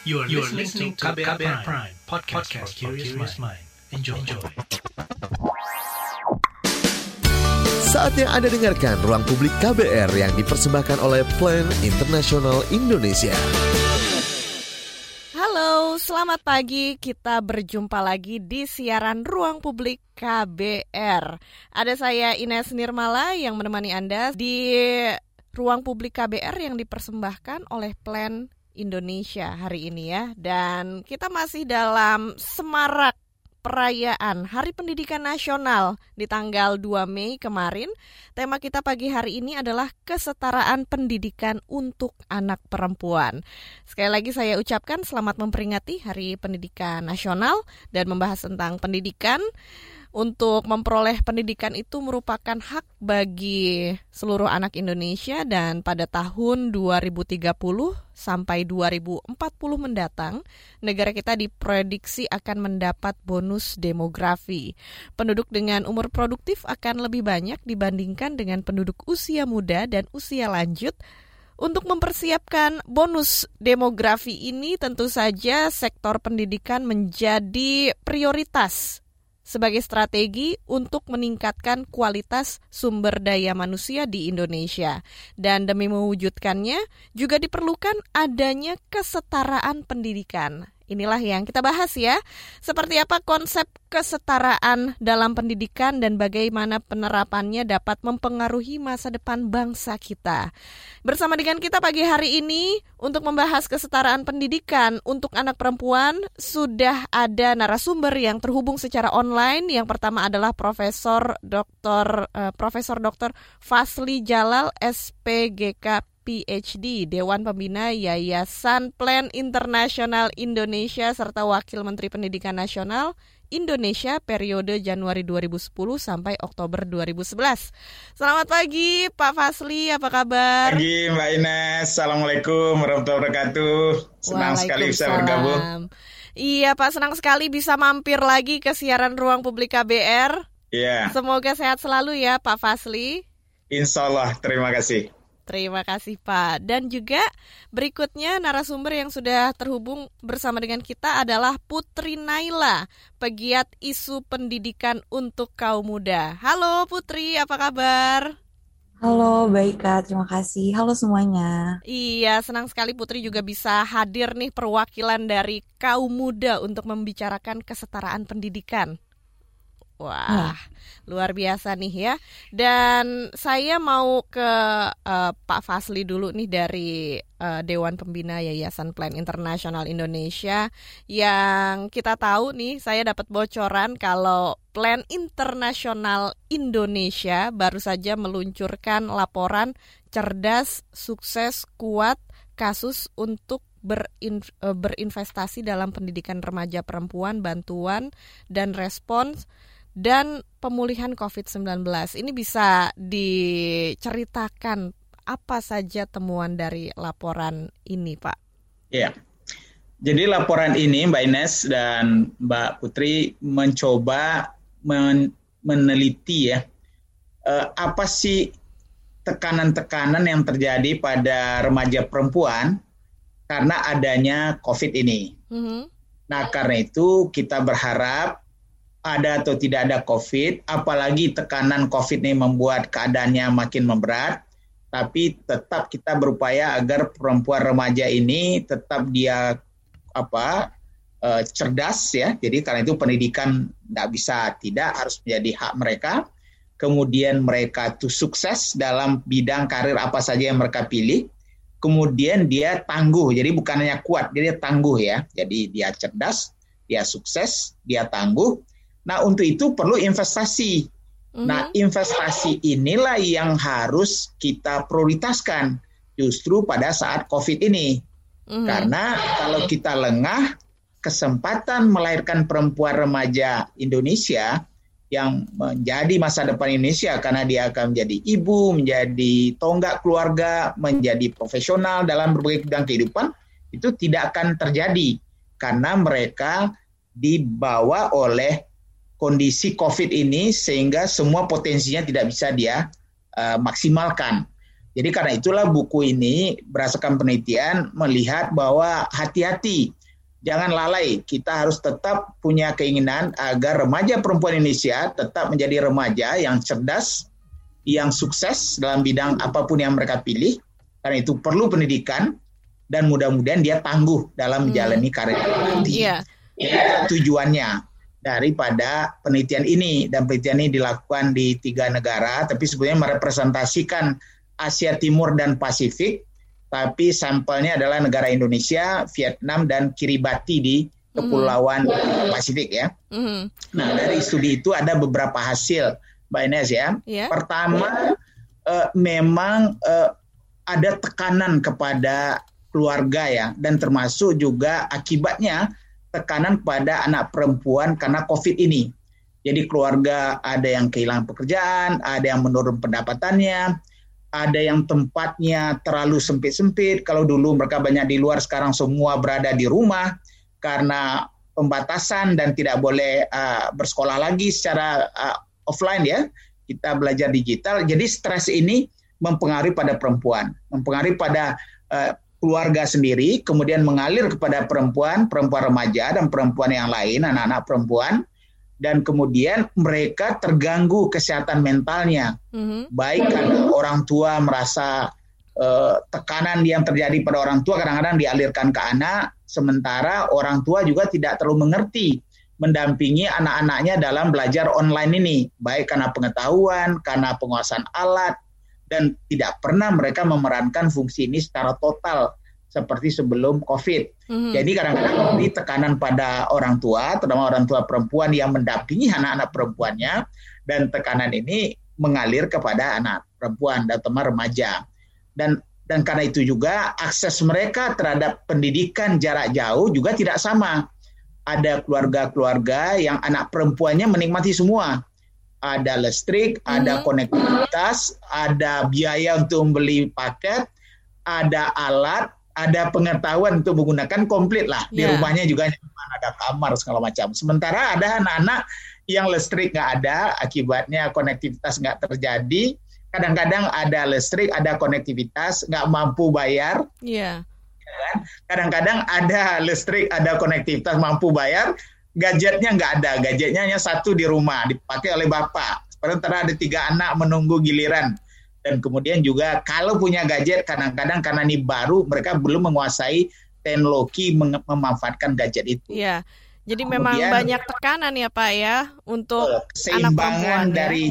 You are, you are listening to KBR, KBR Prime, Prime podcast, podcast for curious mind. Enjoy. Enjoy. Saatnya Anda dengarkan Ruang Publik KBR yang dipersembahkan oleh Plan International Indonesia. Halo, selamat pagi. Kita berjumpa lagi di siaran Ruang Publik KBR. Ada saya Ines Nirmala yang menemani Anda di Ruang Publik KBR yang dipersembahkan oleh Plan Indonesia hari ini ya. Dan kita masih dalam semarak perayaan Hari Pendidikan Nasional di tanggal 2 Mei kemarin. Tema kita pagi hari ini adalah kesetaraan pendidikan untuk anak perempuan. Sekali lagi saya ucapkan selamat memperingati Hari Pendidikan Nasional dan membahas tentang pendidikan untuk memperoleh pendidikan itu merupakan hak bagi seluruh anak Indonesia dan pada tahun 2030 sampai 2040 mendatang, negara kita diprediksi akan mendapat bonus demografi. Penduduk dengan umur produktif akan lebih banyak dibandingkan dengan penduduk usia muda dan usia lanjut untuk mempersiapkan bonus demografi ini, tentu saja sektor pendidikan menjadi prioritas sebagai strategi untuk meningkatkan kualitas sumber daya manusia di Indonesia. Dan demi mewujudkannya juga diperlukan adanya kesetaraan pendidikan. Inilah yang kita bahas ya. Seperti apa konsep kesetaraan dalam pendidikan dan bagaimana penerapannya dapat mempengaruhi masa depan bangsa kita. Bersama dengan kita pagi hari ini untuk membahas kesetaraan pendidikan untuk anak perempuan sudah ada narasumber yang terhubung secara online. Yang pertama adalah Profesor Dr. Uh, Profesor Dr. Fasli Jalal SPGK PhD, Dewan Pembina Yayasan Plan Internasional Indonesia serta Wakil Menteri Pendidikan Nasional Indonesia periode Januari 2010 sampai Oktober 2011. Selamat pagi Pak Fasli, apa kabar? Pagi Mbak Ines, Assalamualaikum warahmatullahi wabarakatuh. Senang sekali bisa bergabung. Iya Pak, senang sekali bisa mampir lagi ke siaran Ruang Publik KBR. Iya. Semoga sehat selalu ya Pak Fasli. Insya Allah, terima kasih. Terima kasih Pak. Dan juga berikutnya narasumber yang sudah terhubung bersama dengan kita adalah Putri Naila, pegiat isu pendidikan untuk kaum muda. Halo Putri, apa kabar? Halo, baik Kak. Terima kasih. Halo semuanya. Iya, senang sekali Putri juga bisa hadir nih perwakilan dari kaum muda untuk membicarakan kesetaraan pendidikan. Wah, luar biasa nih ya. Dan saya mau ke uh, Pak Fasli dulu nih dari uh, Dewan Pembina Yayasan Plan Internasional Indonesia yang kita tahu nih saya dapat bocoran kalau Plan Internasional Indonesia baru saja meluncurkan laporan cerdas, sukses, kuat kasus untuk berin, uh, berinvestasi dalam pendidikan remaja perempuan, bantuan dan respons dan pemulihan COVID-19. Ini bisa diceritakan apa saja temuan dari laporan ini, Pak? Iya. Jadi laporan ini Mbak Ines dan Mbak Putri mencoba men meneliti ya eh, apa sih tekanan-tekanan yang terjadi pada remaja perempuan karena adanya COVID ini. Mm -hmm. Nah karena itu kita berharap ada atau tidak ada COVID, apalagi tekanan COVID ini membuat keadaannya makin memberat, tapi tetap kita berupaya agar perempuan remaja ini tetap dia apa uh, cerdas ya. Jadi karena itu pendidikan tidak bisa tidak harus menjadi hak mereka. Kemudian mereka itu sukses dalam bidang karir apa saja yang mereka pilih. Kemudian dia tangguh, jadi bukan hanya kuat, dia tangguh ya. Jadi dia cerdas, dia sukses, dia tangguh Nah, untuk itu perlu investasi. Mm-hmm. Nah, investasi inilah yang harus kita prioritaskan justru pada saat COVID ini. Mm-hmm. Karena kalau kita lengah, kesempatan melahirkan perempuan remaja Indonesia yang menjadi masa depan Indonesia karena dia akan menjadi ibu, menjadi tonggak keluarga, menjadi profesional dalam berbagai bidang kehidupan itu tidak akan terjadi karena mereka dibawa oleh kondisi COVID ini sehingga semua potensinya tidak bisa dia uh, maksimalkan. Jadi karena itulah buku ini berdasarkan penelitian melihat bahwa hati-hati jangan lalai. Kita harus tetap punya keinginan agar remaja perempuan Indonesia tetap menjadi remaja yang cerdas, yang sukses dalam bidang apa pun yang mereka pilih. Karena itu perlu pendidikan dan mudah-mudahan dia tangguh dalam menjalani hmm. karir nanti. Iya. Itu tujuannya daripada penelitian ini dan penelitian ini dilakukan di tiga negara, tapi sebenarnya merepresentasikan Asia Timur dan Pasifik, tapi sampelnya adalah negara Indonesia, Vietnam, dan Kiribati di Kepulauan mm. Pasifik ya. Mm. Nah dari studi itu ada beberapa hasil, Mbak Ines ya. Yeah. Pertama, uh, memang uh, ada tekanan kepada keluarga ya, dan termasuk juga akibatnya tekanan pada anak perempuan karena COVID ini. Jadi keluarga ada yang kehilangan pekerjaan, ada yang menurun pendapatannya, ada yang tempatnya terlalu sempit-sempit. Kalau dulu mereka banyak di luar, sekarang semua berada di rumah karena pembatasan dan tidak boleh uh, bersekolah lagi secara uh, offline ya. Kita belajar digital. Jadi stres ini mempengaruhi pada perempuan, mempengaruhi pada uh, keluarga sendiri, kemudian mengalir kepada perempuan, perempuan remaja dan perempuan yang lain, anak-anak perempuan. Dan kemudian mereka terganggu kesehatan mentalnya, mm-hmm. baik karena orang tua merasa uh, tekanan yang terjadi pada orang tua kadang-kadang dialirkan ke anak, sementara orang tua juga tidak terlalu mengerti mendampingi anak-anaknya dalam belajar online ini, baik karena pengetahuan, karena penguasaan alat, dan tidak pernah mereka memerankan fungsi ini secara total seperti sebelum COVID. Mm-hmm. Jadi kadang-kadang ini tekanan pada orang tua, terutama orang tua perempuan yang mendampingi anak-anak perempuannya, dan tekanan ini mengalir kepada anak perempuan dan teman remaja. Dan dan karena itu juga akses mereka terhadap pendidikan jarak jauh juga tidak sama. Ada keluarga-keluarga yang anak perempuannya menikmati semua. Ada listrik, mm-hmm. ada konektivitas, ada biaya untuk membeli paket, ada alat, ada pengetahuan untuk menggunakan komplit lah di yeah. rumahnya juga ada kamar segala macam. Sementara ada anak-anak yang listrik nggak ada, akibatnya konektivitas nggak terjadi. Kadang-kadang ada listrik, ada konektivitas, nggak mampu bayar. Iya. Yeah. Kan? Kadang-kadang ada listrik, ada konektivitas, mampu bayar, gadgetnya nggak ada. Gadgetnya hanya satu di rumah, dipakai oleh bapak. Sementara ada tiga anak menunggu giliran dan kemudian juga kalau punya gadget kadang-kadang karena ini baru mereka belum menguasai teknologi mem memanfaatkan gadget itu. Iya. Jadi kemudian, memang banyak tekanan ya Pak ya untuk anak perempuan ya. dari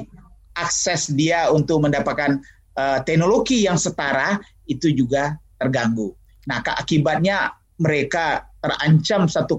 akses dia untuk mendapatkan uh, teknologi yang setara itu juga terganggu. Nah, akibatnya mereka terancam 1,2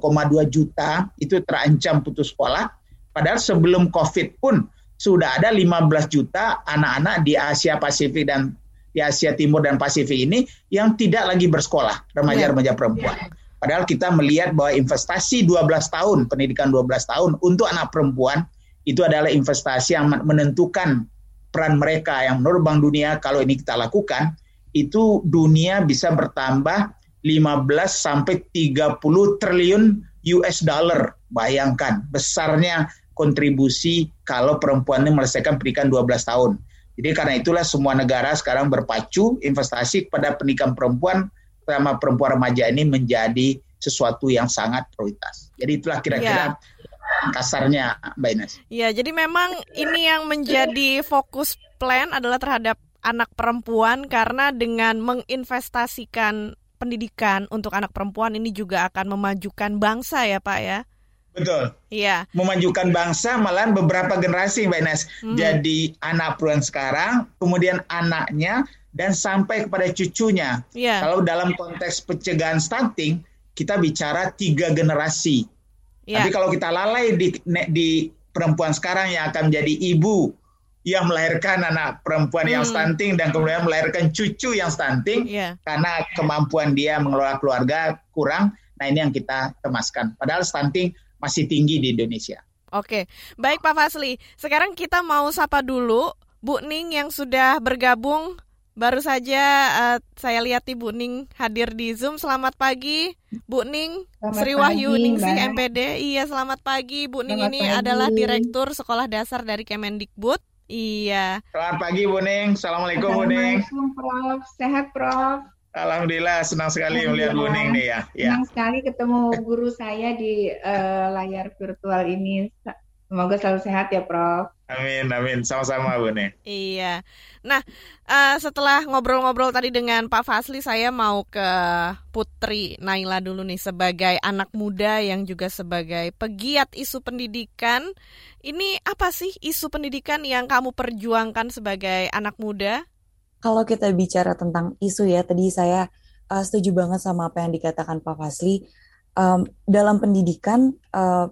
juta itu terancam putus sekolah. Padahal sebelum Covid pun sudah ada 15 juta anak-anak di Asia Pasifik dan di Asia Timur dan Pasifik ini yang tidak lagi bersekolah, remaja-remaja perempuan. Padahal kita melihat bahwa investasi 12 tahun, pendidikan 12 tahun untuk anak perempuan itu adalah investasi yang menentukan peran mereka. Yang menurut Bank Dunia kalau ini kita lakukan itu dunia bisa bertambah 15 sampai 30 triliun US dollar. Bayangkan besarnya kontribusi kalau perempuan ini menyelesaikan pendidikan 12 tahun. Jadi karena itulah semua negara sekarang berpacu investasi kepada pendidikan perempuan, terutama perempuan remaja ini menjadi sesuatu yang sangat prioritas. Jadi itulah kira-kira ya. kasarnya Mbak Ines. Ya, jadi memang ini yang menjadi fokus plan adalah terhadap anak perempuan karena dengan menginvestasikan pendidikan untuk anak perempuan ini juga akan memajukan bangsa ya Pak ya. Betul. Iya. Memajukan bangsa malah beberapa generasi Mbak Ines. Hmm. Jadi anak perempuan sekarang, kemudian anaknya dan sampai kepada cucunya. Iya. Kalau dalam konteks pencegahan stunting, kita bicara tiga generasi. Iya. Tapi kalau kita lalai di, di perempuan sekarang yang akan menjadi ibu yang melahirkan anak perempuan hmm. yang stunting dan kemudian melahirkan cucu yang stunting yeah. karena kemampuan dia mengelola keluarga kurang. Nah ini yang kita temaskan. Padahal stunting masih tinggi di Indonesia. Oke, baik Pak Fasli. Sekarang kita mau sapa dulu Bu Ning yang sudah bergabung. Baru saja uh, saya lihat Bu Ning hadir di Zoom. Selamat pagi, Bu Ning. Selamat Sri Wahyu Ningsih MPD. Iya, selamat pagi. Bu Ning selamat ini pagi. adalah Direktur Sekolah Dasar dari Kemendikbud. Iya. Selamat pagi Bu Ning. Assalamualaikum Bu Ning. Assalamualaikum Prof. Sehat Prof. Alhamdulillah senang sekali melihat Bu Ning nih ya. ya. Senang sekali ketemu guru saya di uh, layar virtual ini. Semoga selalu sehat ya Prof. Amin, amin. Sama-sama Bu Ning. Iya. Nah, uh, setelah ngobrol-ngobrol tadi dengan Pak Fasli, saya mau ke Putri Naila dulu nih sebagai anak muda yang juga sebagai pegiat isu pendidikan. Ini apa sih isu pendidikan yang kamu perjuangkan sebagai anak muda? Kalau kita bicara tentang isu ya, tadi saya uh, setuju banget sama apa yang dikatakan Pak Fasli. Um, dalam pendidikan uh,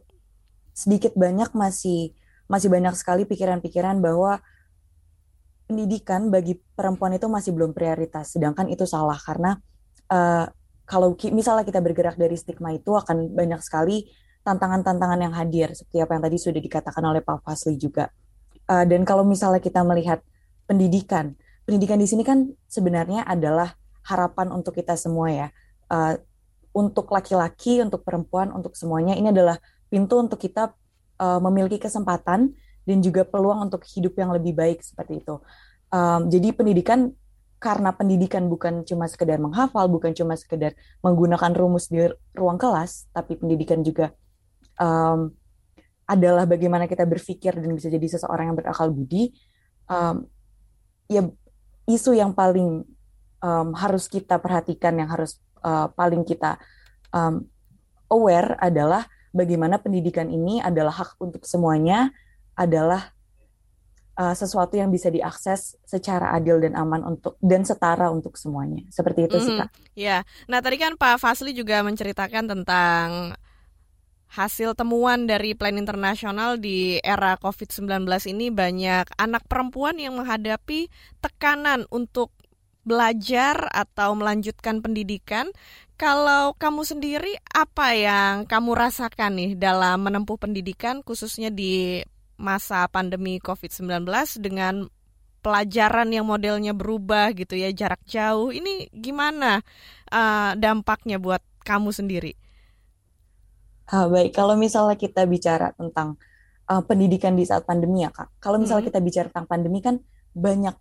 sedikit banyak masih masih banyak sekali pikiran-pikiran bahwa pendidikan bagi perempuan itu masih belum prioritas, sedangkan itu salah karena uh, kalau misalnya kita bergerak dari stigma itu akan banyak sekali tantangan-tantangan yang hadir seperti apa yang tadi sudah dikatakan oleh Pak Fasli juga. Uh, dan kalau misalnya kita melihat pendidikan, pendidikan di sini kan sebenarnya adalah harapan untuk kita semua ya. Uh, untuk laki-laki, untuk perempuan, untuk semuanya ini adalah pintu untuk kita uh, memiliki kesempatan dan juga peluang untuk hidup yang lebih baik seperti itu. Um, jadi pendidikan karena pendidikan bukan cuma sekedar menghafal, bukan cuma sekedar menggunakan rumus di ruang kelas, tapi pendidikan juga um, adalah bagaimana kita berpikir dan bisa jadi seseorang yang berakal budi. Um, ya isu yang paling um, harus kita perhatikan, yang harus uh, paling kita um, aware adalah bagaimana pendidikan ini adalah hak untuk semuanya, adalah uh, sesuatu yang bisa diakses secara adil dan aman untuk dan setara untuk semuanya. Seperti itu mm, sih kak. Ya, nah tadi kan Pak Fasli juga menceritakan tentang hasil temuan dari Plan Internasional di era COVID-19 ini banyak anak perempuan yang menghadapi tekanan untuk belajar atau melanjutkan pendidikan. Kalau kamu sendiri, apa yang kamu rasakan nih dalam menempuh pendidikan, khususnya di masa pandemi COVID-19 dengan pelajaran yang modelnya berubah gitu ya, jarak jauh. Ini gimana uh, dampaknya buat kamu sendiri? Ah, baik, kalau misalnya kita bicara tentang uh, pendidikan di saat pandemi ya kak, kalau misalnya hmm. kita bicara tentang pandemi kan banyak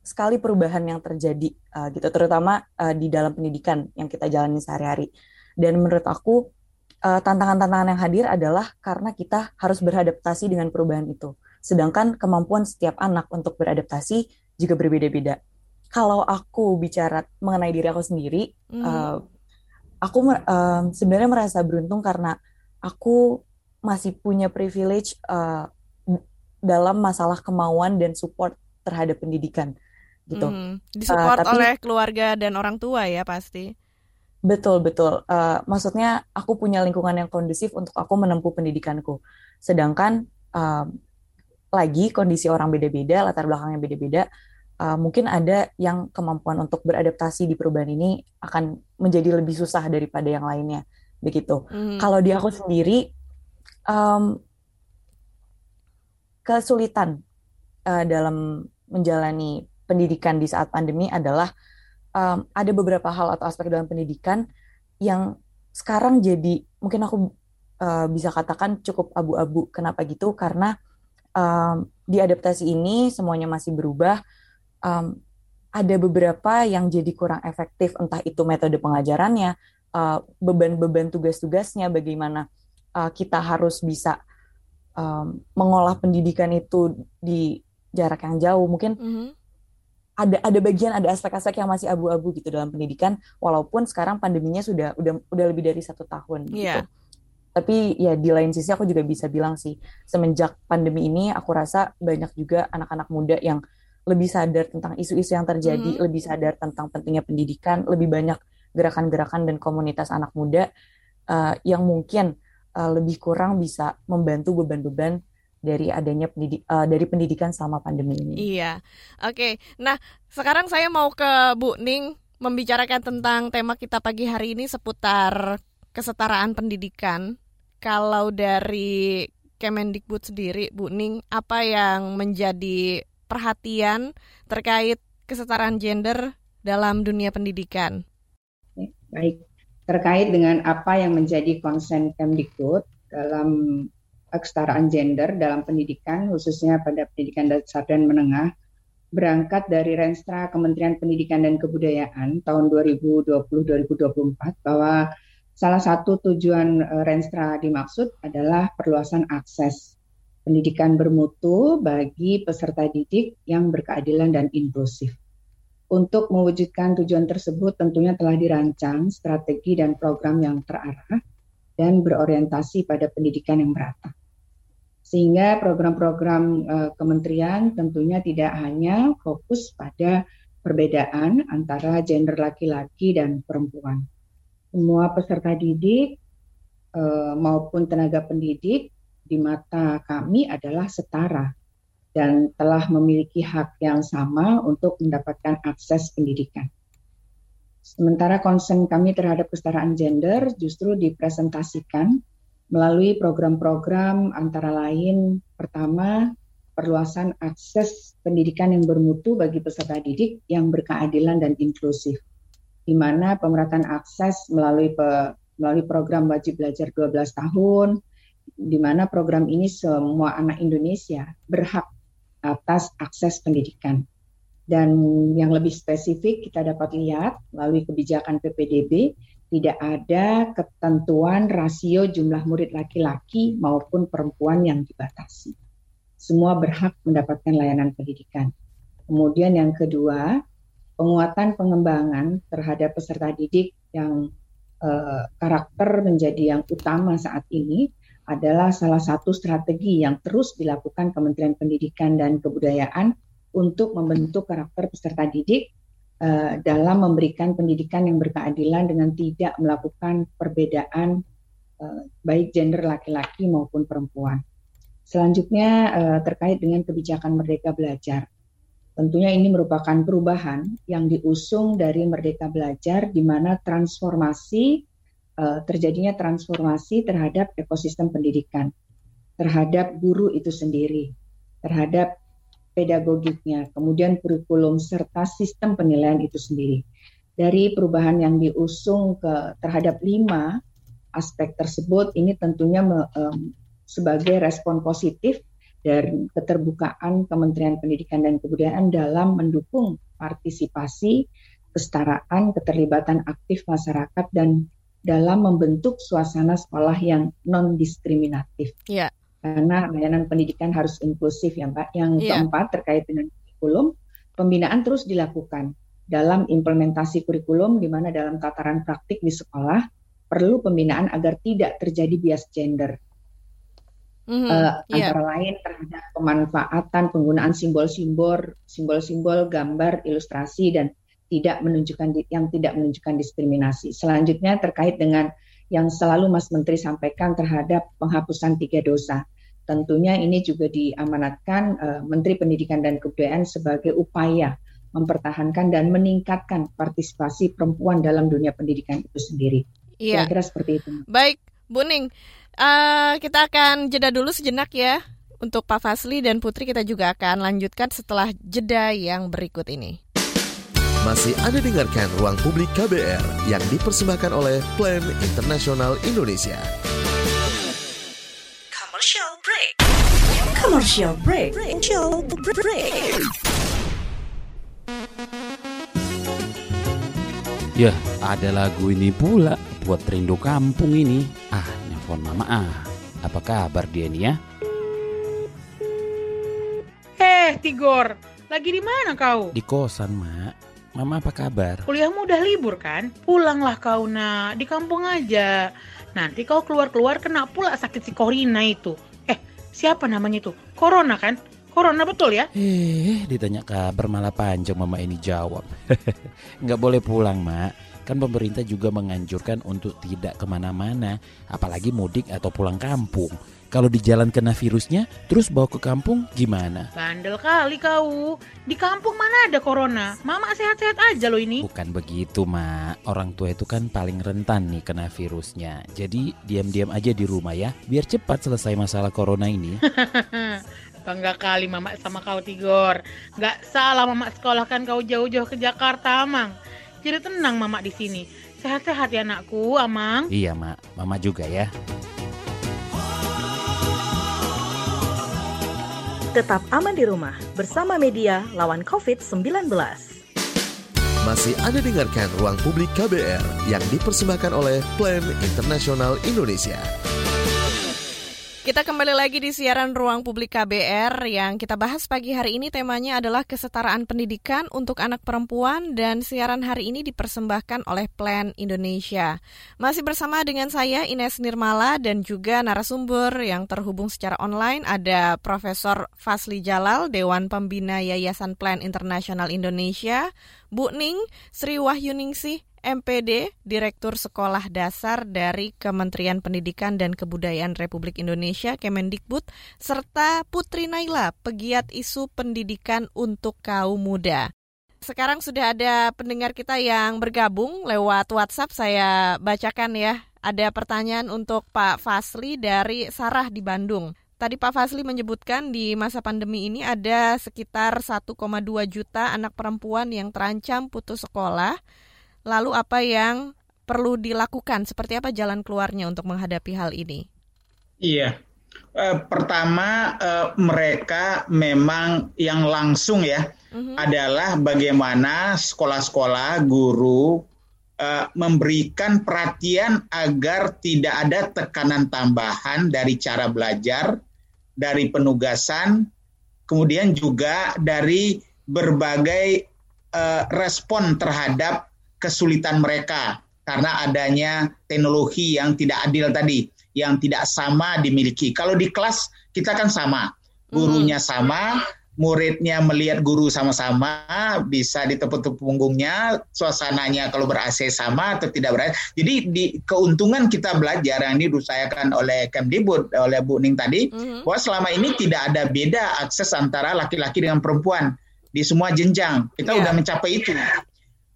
sekali perubahan yang terjadi uh, gitu. Terutama uh, di dalam pendidikan yang kita jalani sehari-hari. Dan menurut aku tantangan tantangan-tantangan yang hadir adalah karena kita harus beradaptasi dengan perubahan itu. Sedangkan kemampuan setiap anak untuk beradaptasi juga berbeda-beda. Kalau aku bicara mengenai diri aku sendiri mm. uh, aku uh, sebenarnya merasa beruntung karena aku masih punya privilege uh, dalam masalah kemauan dan support terhadap pendidikan gitu. Hmm, disupport uh, tapi, oleh keluarga dan orang tua ya pasti. Betul betul. Uh, maksudnya aku punya lingkungan yang kondusif untuk aku menempuh pendidikanku. Sedangkan uh, lagi kondisi orang beda-beda, latar belakangnya beda-beda. Uh, mungkin ada yang kemampuan untuk beradaptasi di perubahan ini akan menjadi lebih susah daripada yang lainnya, begitu. Hmm. Kalau di aku sendiri, um, kesulitan uh, dalam menjalani pendidikan di saat pandemi adalah um, ada beberapa hal atau aspek dalam pendidikan yang sekarang jadi mungkin aku uh, bisa katakan cukup abu-abu. Kenapa gitu? Karena um, di adaptasi ini semuanya masih berubah. Um, ada beberapa yang jadi kurang efektif, entah itu metode pengajarannya, uh, beban-beban tugas-tugasnya, bagaimana uh, kita harus bisa um, mengolah pendidikan itu di jarak yang jauh. Mungkin mm -hmm ada ada bagian ada aspek-aspek yang masih abu-abu gitu dalam pendidikan walaupun sekarang pandeminya sudah udah udah lebih dari satu tahun gitu. Yeah. Tapi ya di lain sisi aku juga bisa bilang sih semenjak pandemi ini aku rasa banyak juga anak-anak muda yang lebih sadar tentang isu-isu yang terjadi, mm. lebih sadar tentang pentingnya pendidikan, lebih banyak gerakan-gerakan dan komunitas anak muda uh, yang mungkin uh, lebih kurang bisa membantu beban-beban dari adanya pendidik uh, dari pendidikan selama pandemi ini. Iya. Oke. Okay. Nah, sekarang saya mau ke Bu Ning membicarakan tentang tema kita pagi hari ini seputar kesetaraan pendidikan. Kalau dari Kemendikbud sendiri, Bu Ning, apa yang menjadi perhatian terkait kesetaraan gender dalam dunia pendidikan? Baik, terkait dengan apa yang menjadi konsen Kemdikbud dalam kesetaraan gender dalam pendidikan, khususnya pada pendidikan dasar dan menengah, berangkat dari Renstra Kementerian Pendidikan dan Kebudayaan tahun 2020-2024 bahwa salah satu tujuan eh, Renstra dimaksud adalah perluasan akses pendidikan bermutu bagi peserta didik yang berkeadilan dan inklusif. Untuk mewujudkan tujuan tersebut tentunya telah dirancang strategi dan program yang terarah dan berorientasi pada pendidikan yang merata sehingga program-program uh, kementerian tentunya tidak hanya fokus pada perbedaan antara gender laki-laki dan perempuan. Semua peserta didik uh, maupun tenaga pendidik di mata kami adalah setara dan telah memiliki hak yang sama untuk mendapatkan akses pendidikan. Sementara concern kami terhadap kesetaraan gender justru dipresentasikan melalui program-program antara lain pertama perluasan akses pendidikan yang bermutu bagi peserta didik yang berkeadilan dan inklusif di mana pemerataan akses melalui pe, melalui program wajib belajar 12 tahun di mana program ini semua anak Indonesia berhak atas akses pendidikan. Dan yang lebih spesifik kita dapat lihat melalui kebijakan PPDB tidak ada ketentuan rasio jumlah murid laki-laki maupun perempuan yang dibatasi. Semua berhak mendapatkan layanan pendidikan. Kemudian yang kedua, penguatan pengembangan terhadap peserta didik yang eh, karakter menjadi yang utama saat ini adalah salah satu strategi yang terus dilakukan Kementerian Pendidikan dan Kebudayaan untuk membentuk karakter peserta didik uh, dalam memberikan pendidikan yang berkeadilan dengan tidak melakukan perbedaan uh, baik gender laki-laki maupun perempuan. Selanjutnya uh, terkait dengan kebijakan Merdeka Belajar. Tentunya ini merupakan perubahan yang diusung dari Merdeka Belajar di mana transformasi uh, terjadinya transformasi terhadap ekosistem pendidikan, terhadap guru itu sendiri, terhadap pedagogiknya, kemudian kurikulum serta sistem penilaian itu sendiri. Dari perubahan yang diusung ke terhadap lima aspek tersebut, ini tentunya me, um, sebagai respon positif dari keterbukaan Kementerian Pendidikan dan Kebudayaan dalam mendukung partisipasi, kesetaraan, keterlibatan aktif masyarakat dan dalam membentuk suasana sekolah yang non diskriminatif. Yeah karena layanan pendidikan harus inklusif ya Mbak. Yang yeah. keempat terkait dengan kurikulum, pembinaan terus dilakukan dalam implementasi kurikulum di mana dalam tataran praktik di sekolah perlu pembinaan agar tidak terjadi bias gender. Mm-hmm, uh, yeah. Antara lain terhadap pemanfaatan penggunaan simbol-simbol, simbol-simbol, gambar, ilustrasi dan tidak menunjukkan yang tidak menunjukkan diskriminasi. Selanjutnya terkait dengan yang selalu Mas Menteri sampaikan terhadap penghapusan tiga dosa. Tentunya ini juga diamanatkan uh, Menteri Pendidikan dan Kebudayaan sebagai upaya mempertahankan dan meningkatkan partisipasi perempuan dalam dunia pendidikan itu sendiri. Iya. Kira-kira seperti itu. Baik, Bu Ning. Uh, kita akan jeda dulu sejenak ya. Untuk Pak Fasli dan Putri kita juga akan lanjutkan setelah jeda yang berikut ini. Masih Anda dengarkan Ruang Publik KBR yang dipersembahkan oleh Plan Internasional Indonesia. Commercial break. Commercial break. Commercial break. Ya, ada lagu ini pula buat rindu kampung ini. Ah, nelfon mama ah. Apa kabar dia nih ya? Eh, Tigor, lagi di mana kau? Di kosan, Mak. Mama apa kabar? Kuliahmu udah libur kan? Pulanglah kau nak, di kampung aja. Nanti kau keluar-keluar kena pula sakit si Corina itu. Eh, siapa namanya itu? Corona kan? Corona betul ya? Eh, ditanya kabar malah panjang mama ini jawab. Nggak boleh pulang, Mak. Kan pemerintah juga menganjurkan untuk tidak ke mana-mana, apalagi mudik atau pulang kampung. Kalau di jalan kena virusnya, terus bawa ke kampung gimana? Bandel kali kau. Di kampung mana ada corona? Mama sehat-sehat aja loh ini. Bukan begitu, Mak. Orang tua itu kan paling rentan nih kena virusnya. Jadi diam-diam aja di rumah ya, biar cepat selesai masalah corona ini. Bangga kali Mama sama kau Tigor. Gak salah Mama sekolahkan kau jauh-jauh ke Jakarta, Amang. Jadi tenang Mama di sini. Sehat-sehat ya anakku, Amang. Iya, Mak. Mama juga ya. Tetap aman di rumah bersama media lawan COVID-19. Masih Anda dengarkan Ruang Publik KBR yang dipersembahkan oleh Plan Internasional Indonesia. Kita kembali lagi di siaran Ruang Publik KBR yang kita bahas pagi hari ini temanya adalah kesetaraan pendidikan untuk anak perempuan dan siaran hari ini dipersembahkan oleh Plan Indonesia. Masih bersama dengan saya Ines Nirmala dan juga narasumber yang terhubung secara online ada Profesor Fasli Jalal Dewan Pembina Yayasan Plan Internasional Indonesia, Bu Ning Sri Wahyuningsih MPD, Direktur Sekolah Dasar dari Kementerian Pendidikan dan Kebudayaan Republik Indonesia Kemendikbud, serta Putri Naila, pegiat isu pendidikan untuk kaum muda. Sekarang sudah ada pendengar kita yang bergabung lewat WhatsApp, saya bacakan ya. Ada pertanyaan untuk Pak Fasli dari Sarah di Bandung. Tadi Pak Fasli menyebutkan di masa pandemi ini ada sekitar 1,2 juta anak perempuan yang terancam putus sekolah Lalu apa yang perlu dilakukan? Seperti apa jalan keluarnya untuk menghadapi hal ini? Iya, eh, pertama eh, mereka memang yang langsung ya uh-huh. adalah bagaimana sekolah-sekolah guru eh, memberikan perhatian agar tidak ada tekanan tambahan dari cara belajar, dari penugasan, kemudian juga dari berbagai eh, respon terhadap kesulitan mereka karena adanya teknologi yang tidak adil tadi, yang tidak sama dimiliki. Kalau di kelas kita kan sama, gurunya hmm. sama, muridnya melihat guru sama-sama, bisa ditepuk-tepuk punggungnya, suasananya kalau ber-AC sama atau tidak ber Jadi di keuntungan kita belajar yang diusahakan oleh Kemdikbud oleh Bu Ning tadi, mm-hmm. bahwa selama ini tidak ada beda akses antara laki-laki dengan perempuan di semua jenjang. Kita yeah. udah mencapai itu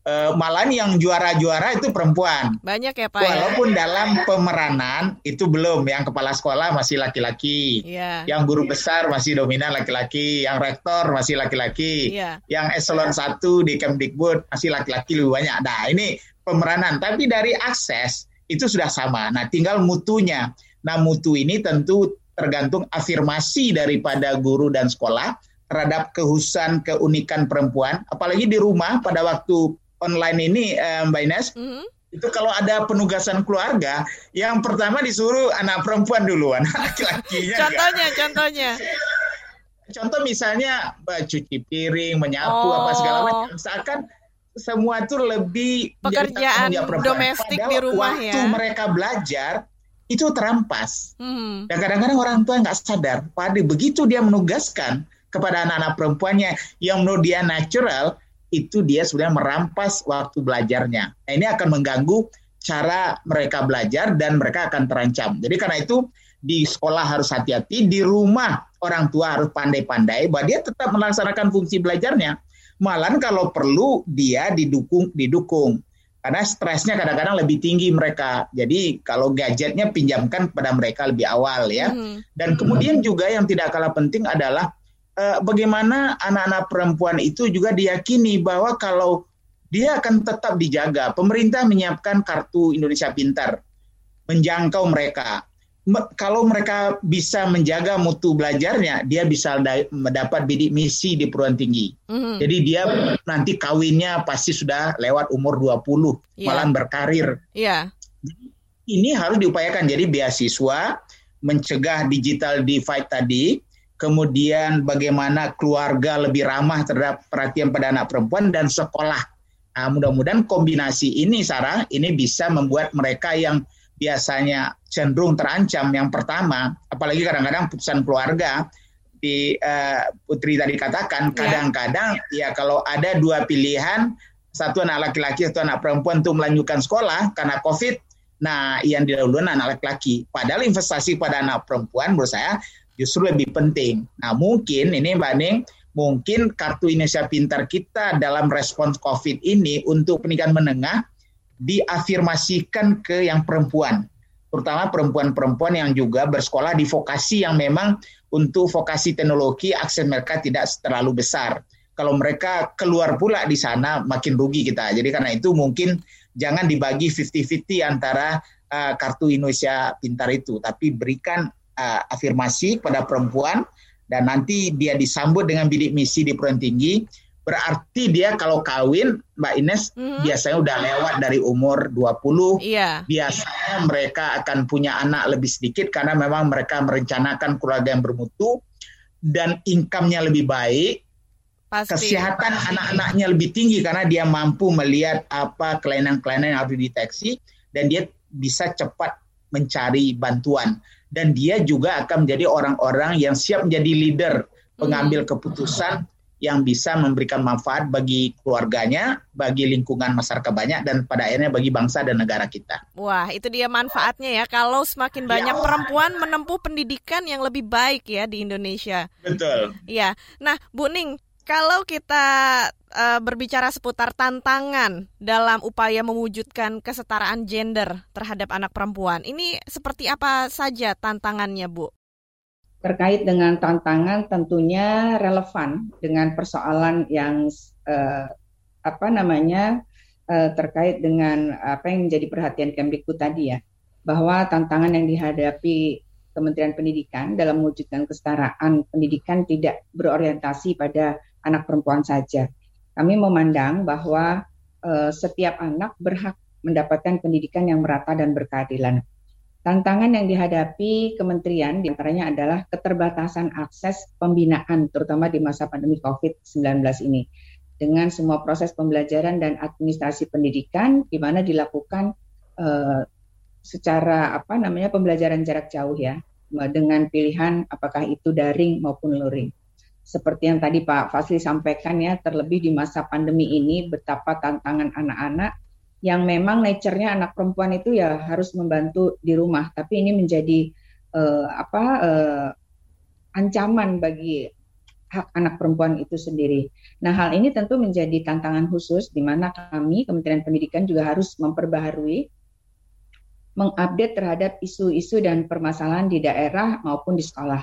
uh, malah yang juara-juara itu perempuan. Banyak ya Pak. Ya? Walaupun ya? dalam pemeranan itu belum, yang kepala sekolah masih laki-laki, yeah. yang guru besar masih dominan laki-laki, yang rektor masih laki-laki, yeah. yang eselon satu di Kemdikbud masih laki-laki lebih banyak. Nah ini pemeranan, tapi dari akses itu sudah sama. Nah tinggal mutunya. Nah mutu ini tentu tergantung afirmasi daripada guru dan sekolah terhadap kehususan keunikan perempuan, apalagi di rumah pada waktu online ini uh, Mbak Ines, mm -hmm. itu kalau ada penugasan keluarga, yang pertama disuruh anak perempuan duluan, laki-lakinya. contohnya, enggak. contohnya. Contoh misalnya cuci piring, menyapu oh. apa segala macam. Seakan semua itu lebih pekerjaan domestik di rumah waktu ya. Waktu mereka belajar itu terampas. Hmm. Dan kadang-kadang orang tua nggak sadar. Pada begitu dia menugaskan kepada anak-anak perempuannya yang menurut dia natural, itu dia sebenarnya merampas waktu belajarnya. Nah, ini akan mengganggu cara mereka belajar dan mereka akan terancam. Jadi karena itu di sekolah harus hati-hati, di rumah orang tua harus pandai-pandai bahwa dia tetap melaksanakan fungsi belajarnya. Malah kalau perlu dia didukung didukung. Karena stresnya kadang-kadang lebih tinggi mereka. Jadi kalau gadgetnya pinjamkan pada mereka lebih awal ya. Hmm. Dan kemudian juga yang tidak kalah penting adalah bagaimana anak-anak perempuan itu juga diyakini bahwa kalau dia akan tetap dijaga. Pemerintah menyiapkan kartu Indonesia Pintar, menjangkau mereka. Kalau mereka bisa menjaga mutu belajarnya, dia bisa mendapat bidik misi di perguruan tinggi. Mm-hmm. Jadi dia nanti kawinnya pasti sudah lewat umur 20, yeah. malah berkarir. Yeah. Ini harus diupayakan. Jadi beasiswa, mencegah digital divide tadi, kemudian bagaimana keluarga lebih ramah terhadap perhatian pada anak perempuan dan sekolah. Nah, mudah-mudahan kombinasi ini Sarah ini bisa membuat mereka yang biasanya cenderung terancam yang pertama, apalagi kadang-kadang putusan keluarga di uh, Putri tadi katakan iya. kadang-kadang ya. ya kalau ada dua pilihan satu anak laki-laki satu anak perempuan untuk melanjutkan sekolah karena COVID, nah yang didahulukan anak laki-laki. Padahal investasi pada anak perempuan menurut saya justru lebih penting. Nah mungkin ini Mbak Ning, mungkin kartu Indonesia Pintar kita dalam respons COVID ini untuk pendidikan menengah diafirmasikan ke yang perempuan, terutama perempuan-perempuan yang juga bersekolah di vokasi yang memang untuk vokasi teknologi akses mereka tidak terlalu besar. Kalau mereka keluar pula di sana makin rugi kita. Jadi karena itu mungkin jangan dibagi 50-50 antara uh, kartu Indonesia Pintar itu, tapi berikan uh, afirmasi pada perempuan dan nanti dia disambut dengan bidik misi di perguruan tinggi, berarti dia kalau kawin Mbak Ines mm-hmm. biasanya udah lewat dari umur 20. Iya. Biasanya mereka akan punya anak lebih sedikit karena memang mereka merencanakan keluarga yang bermutu dan income-nya lebih baik. Pasti. Kesehatan anak-anaknya lebih tinggi karena dia mampu melihat apa kelainan-kelainan yang harus dideteksi dan dia bisa cepat mencari bantuan dan dia juga akan menjadi orang-orang yang siap menjadi leader pengambil keputusan yang bisa memberikan manfaat bagi keluarganya, bagi lingkungan masyarakat banyak, dan pada akhirnya bagi bangsa dan negara kita. Wah, itu dia manfaatnya ya. Kalau semakin banyak ya. perempuan menempuh pendidikan yang lebih baik ya di Indonesia. Betul. Iya. Nah, Bu Ning, kalau kita uh, berbicara seputar tantangan dalam upaya mewujudkan kesetaraan gender terhadap anak perempuan, ini seperti apa saja tantangannya, Bu? Terkait dengan tantangan tentunya relevan dengan persoalan yang uh, apa namanya uh, terkait dengan apa yang menjadi perhatian Kemdikbud tadi ya, bahwa tantangan yang dihadapi Kementerian Pendidikan dalam mewujudkan kesetaraan pendidikan tidak berorientasi pada anak perempuan saja. Kami memandang bahwa uh, setiap anak berhak mendapatkan pendidikan yang merata dan berkeadilan. Tantangan yang dihadapi kementerian di antaranya adalah keterbatasan akses pembinaan, terutama di masa pandemi COVID-19 ini. Dengan semua proses pembelajaran dan administrasi pendidikan, di mana dilakukan uh, secara apa namanya pembelajaran jarak jauh ya, dengan pilihan apakah itu daring maupun luring seperti yang tadi Pak Fasli sampaikan ya, terlebih di masa pandemi ini betapa tantangan anak-anak yang memang nature-nya anak perempuan itu ya harus membantu di rumah, tapi ini menjadi uh, apa uh, ancaman bagi hak anak perempuan itu sendiri. Nah, hal ini tentu menjadi tantangan khusus di mana kami Kementerian Pendidikan juga harus memperbaharui mengupdate terhadap isu-isu dan permasalahan di daerah maupun di sekolah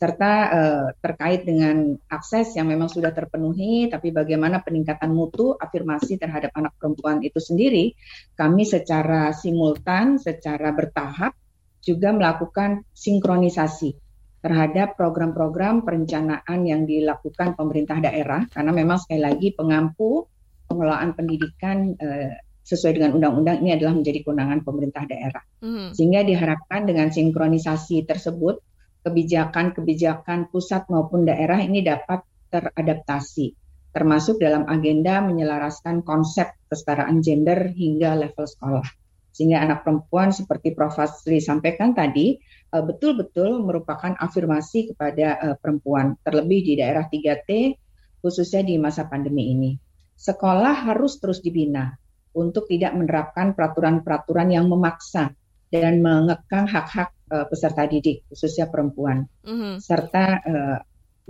serta uh, terkait dengan akses yang memang sudah terpenuhi, tapi bagaimana peningkatan mutu afirmasi terhadap anak perempuan itu sendiri, kami secara simultan, secara bertahap juga melakukan sinkronisasi terhadap program-program perencanaan yang dilakukan pemerintah daerah, karena memang sekali lagi pengampu pengelolaan pendidikan uh, sesuai dengan undang-undang ini adalah menjadi kewenangan pemerintah daerah. Mm. Sehingga diharapkan dengan sinkronisasi tersebut kebijakan-kebijakan pusat maupun daerah ini dapat teradaptasi, termasuk dalam agenda menyelaraskan konsep kesetaraan gender hingga level sekolah. Sehingga anak perempuan seperti Prof. Fasli sampaikan tadi, eh, betul-betul merupakan afirmasi kepada eh, perempuan, terlebih di daerah 3T, khususnya di masa pandemi ini. Sekolah harus terus dibina untuk tidak menerapkan peraturan-peraturan yang memaksa dan mengekang hak-hak uh, peserta didik khususnya perempuan mm-hmm. serta uh,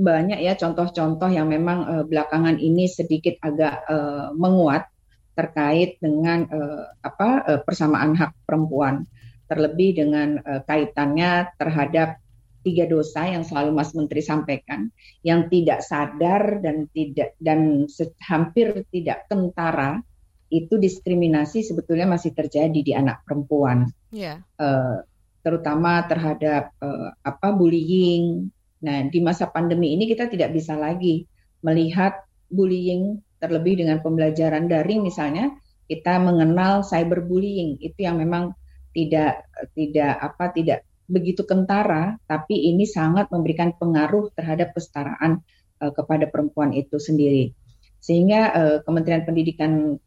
banyak ya contoh-contoh yang memang uh, belakangan ini sedikit agak uh, menguat terkait dengan uh, apa uh, persamaan hak perempuan terlebih dengan uh, kaitannya terhadap tiga dosa yang selalu Mas Menteri sampaikan yang tidak sadar dan tidak dan hampir tidak kentara itu diskriminasi sebetulnya masih terjadi di anak perempuan. Yeah. Iya. Uh, terutama terhadap uh, apa bullying. Nah, di masa pandemi ini kita tidak bisa lagi melihat bullying terlebih dengan pembelajaran daring misalnya kita mengenal cyberbullying itu yang memang tidak tidak apa tidak begitu kentara tapi ini sangat memberikan pengaruh terhadap kesetaraan uh, kepada perempuan itu sendiri sehingga uh, Kementerian Pendidikan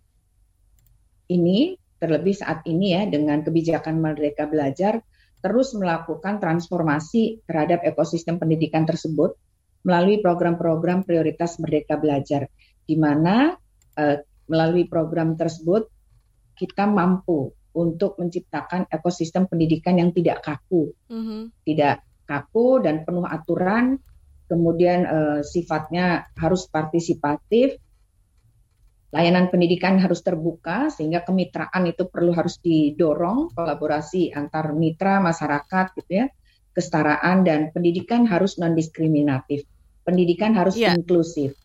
ini terlebih saat ini ya dengan kebijakan Merdeka Belajar terus melakukan transformasi terhadap ekosistem pendidikan tersebut melalui program-program prioritas Merdeka Belajar, di mana uh, melalui program tersebut kita mampu untuk menciptakan ekosistem pendidikan yang tidak kaku, mm-hmm. tidak kaku dan penuh aturan, kemudian uh, sifatnya harus partisipatif, layanan pendidikan harus terbuka sehingga kemitraan itu perlu harus didorong kolaborasi antar mitra masyarakat gitu ya. Kesetaraan dan pendidikan harus non diskriminatif pendidikan harus yeah. inklusif.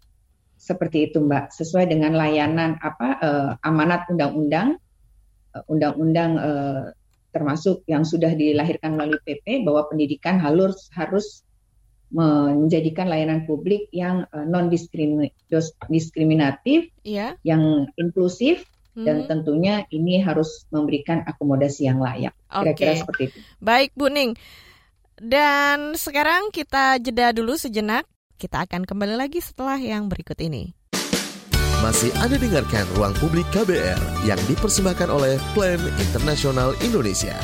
Seperti itu mbak. Sesuai dengan layanan apa eh, amanat undang-undang eh, undang-undang eh, termasuk yang sudah dilahirkan melalui PP bahwa pendidikan harus harus menjadikan layanan publik yang uh, non diskriminatif, yeah. yang inklusif, hmm. dan tentunya ini harus memberikan akomodasi yang layak. Kira-kira okay. seperti itu. Baik, Bu Ning. Dan sekarang kita jeda dulu sejenak. Kita akan kembali lagi setelah yang berikut ini. Masih Anda dengarkan Ruang Publik KBR yang dipersembahkan oleh Plan Internasional Indonesia.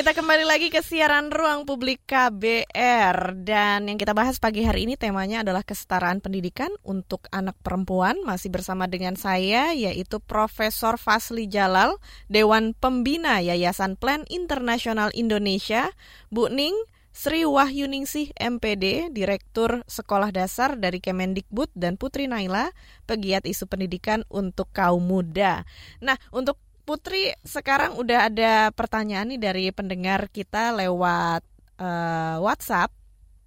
Kita kembali lagi ke siaran Ruang Publik KBR dan yang kita bahas pagi hari ini temanya adalah kesetaraan pendidikan untuk anak perempuan. Masih bersama dengan saya yaitu Profesor Fasli Jalal Dewan Pembina Yayasan Plan Internasional Indonesia. Bu Ning Sri Wahyuningsih MPD, Direktur Sekolah Dasar dari Kemendikbud dan Putri Naila, pegiat isu pendidikan untuk kaum muda. Nah, untuk Putri sekarang udah ada pertanyaan nih dari pendengar kita lewat uh, WhatsApp.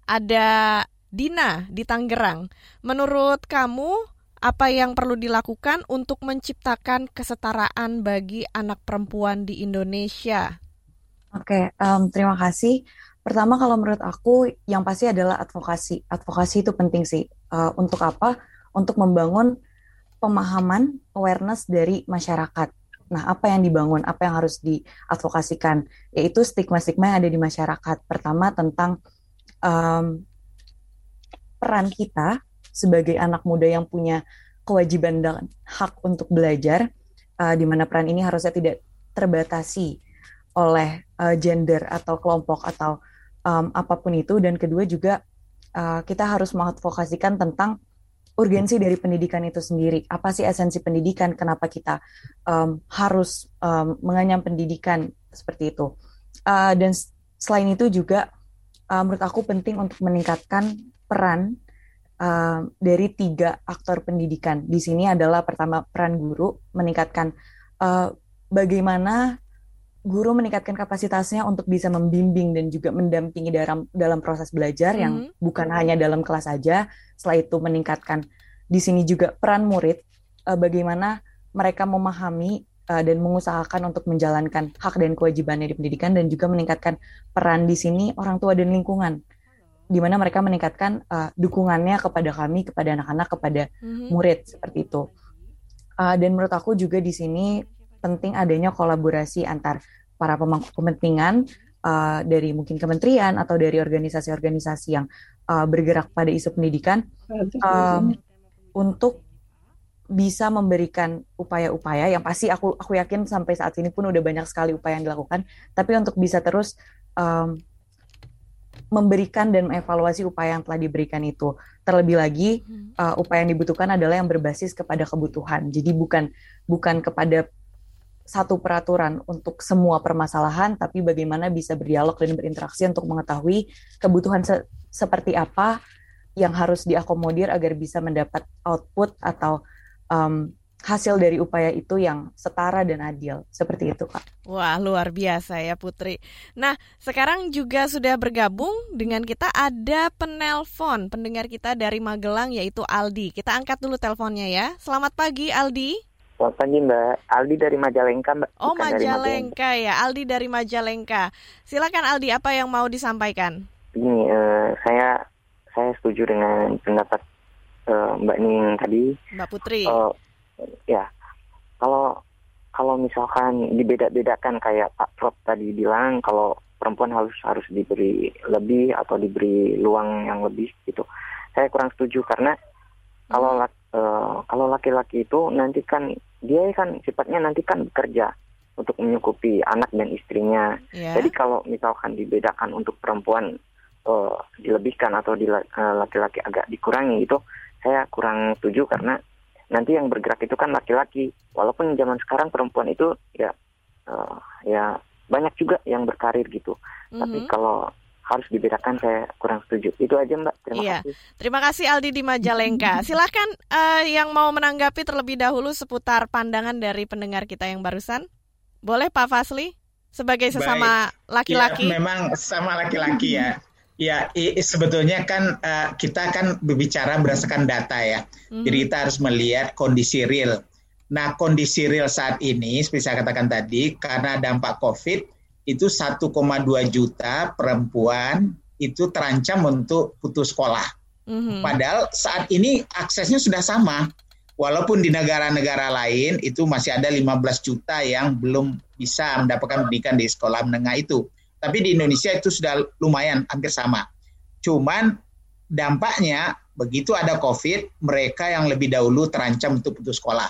Ada Dina di Tangerang. Menurut kamu apa yang perlu dilakukan untuk menciptakan kesetaraan bagi anak perempuan di Indonesia? Oke, um, terima kasih. Pertama kalau menurut aku yang pasti adalah advokasi. Advokasi itu penting sih. Uh, untuk apa? Untuk membangun pemahaman, awareness dari masyarakat. Nah, apa yang dibangun, apa yang harus diadvokasikan, yaitu stigma-stigma yang ada di masyarakat. Pertama tentang um, peran kita sebagai anak muda yang punya kewajiban dan hak untuk belajar, uh, di mana peran ini harusnya tidak terbatasi oleh uh, gender atau kelompok atau um, apa pun itu dan kedua juga uh, kita harus mengadvokasikan tentang urgensi dari pendidikan itu sendiri. Apa sih esensi pendidikan? Kenapa kita um, harus um, menganyam pendidikan seperti itu? Uh, dan selain itu juga uh, menurut aku penting untuk meningkatkan peran uh, dari tiga aktor pendidikan. Di sini adalah pertama peran guru meningkatkan uh, bagaimana guru meningkatkan kapasitasnya untuk bisa membimbing dan juga mendampingi dalam dalam proses belajar mm -hmm. yang bukan hanya dalam kelas saja. Setelah itu meningkatkan di sini juga peran murid uh, bagaimana mereka memahami uh, dan mengusahakan untuk menjalankan hak dan kewajibannya di pendidikan dan juga meningkatkan peran di sini orang tua dan lingkungan di mana mereka meningkatkan uh, dukungannya kepada kami kepada anak-anak kepada mm -hmm. murid seperti itu. Uh, dan menurut aku juga di sini penting adanya kolaborasi antar para pemangku kepentingan uh, dari mungkin kementerian atau dari organisasi-organisasi yang uh, bergerak pada isu pendidikan um, untuk bisa memberikan upaya-upaya yang pasti aku aku yakin sampai saat ini pun udah banyak sekali upaya yang dilakukan tapi untuk bisa terus um, memberikan dan mengevaluasi upaya yang telah diberikan itu. Terlebih lagi uh, upaya yang dibutuhkan adalah yang berbasis kepada kebutuhan. Jadi bukan bukan kepada satu peraturan untuk semua permasalahan, tapi bagaimana bisa berdialog dan berinteraksi untuk mengetahui kebutuhan se seperti apa yang harus diakomodir agar bisa mendapat output atau um, hasil dari upaya itu yang setara dan adil. Seperti itu, Kak. Wah, luar biasa ya, Putri. Nah, sekarang juga sudah bergabung dengan kita ada penelpon pendengar kita dari Magelang yaitu Aldi. Kita angkat dulu teleponnya ya. Selamat pagi, Aldi. Selamat pagi Mbak. Aldi dari Majalengka Mbak. Oh Majalengka ya, Aldi dari Majalengka. Silakan Aldi, apa yang mau disampaikan? Ini uh, saya saya setuju dengan pendapat uh, Mbak Ning tadi. Mbak Putri. Uh, ya, kalau kalau misalkan dibeda-bedakan kayak Pak Prof tadi bilang kalau perempuan harus harus diberi lebih atau diberi luang yang lebih gitu. Saya kurang setuju karena kalau hmm. Uh, kalau laki-laki itu nanti kan dia kan sifatnya nanti kan bekerja untuk menyukupi anak dan istrinya. Yeah. Jadi kalau misalkan dibedakan untuk perempuan uh, dilebihkan atau di eh, laki-laki agak dikurangi itu saya kurang setuju karena nanti yang bergerak itu kan laki-laki. Walaupun zaman sekarang perempuan itu ya uh, ya banyak juga yang berkarir gitu. Mm -hmm. Tapi kalau harus dibedakan saya kurang setuju. Itu aja Mbak. Terima iya. kasih. Terima kasih Aldi di Majalengka. Silahkan uh, yang mau menanggapi terlebih dahulu seputar pandangan dari pendengar kita yang barusan. Boleh Pak Fasli? Sebagai sesama laki-laki. Ya, memang sama laki-laki ya. Ya, i, sebetulnya kan uh, kita kan berbicara berdasarkan data ya. Mm-hmm. Jadi kita harus melihat kondisi real. Nah, kondisi real saat ini, seperti saya katakan tadi, karena dampak COVID, itu 1,2 juta perempuan itu terancam untuk putus sekolah. Mm-hmm. Padahal saat ini aksesnya sudah sama. Walaupun di negara-negara lain itu masih ada 15 juta yang belum bisa mendapatkan pendidikan di sekolah menengah itu. Tapi di Indonesia itu sudah lumayan hampir sama. Cuman dampaknya begitu ada COVID, mereka yang lebih dahulu terancam untuk putus sekolah.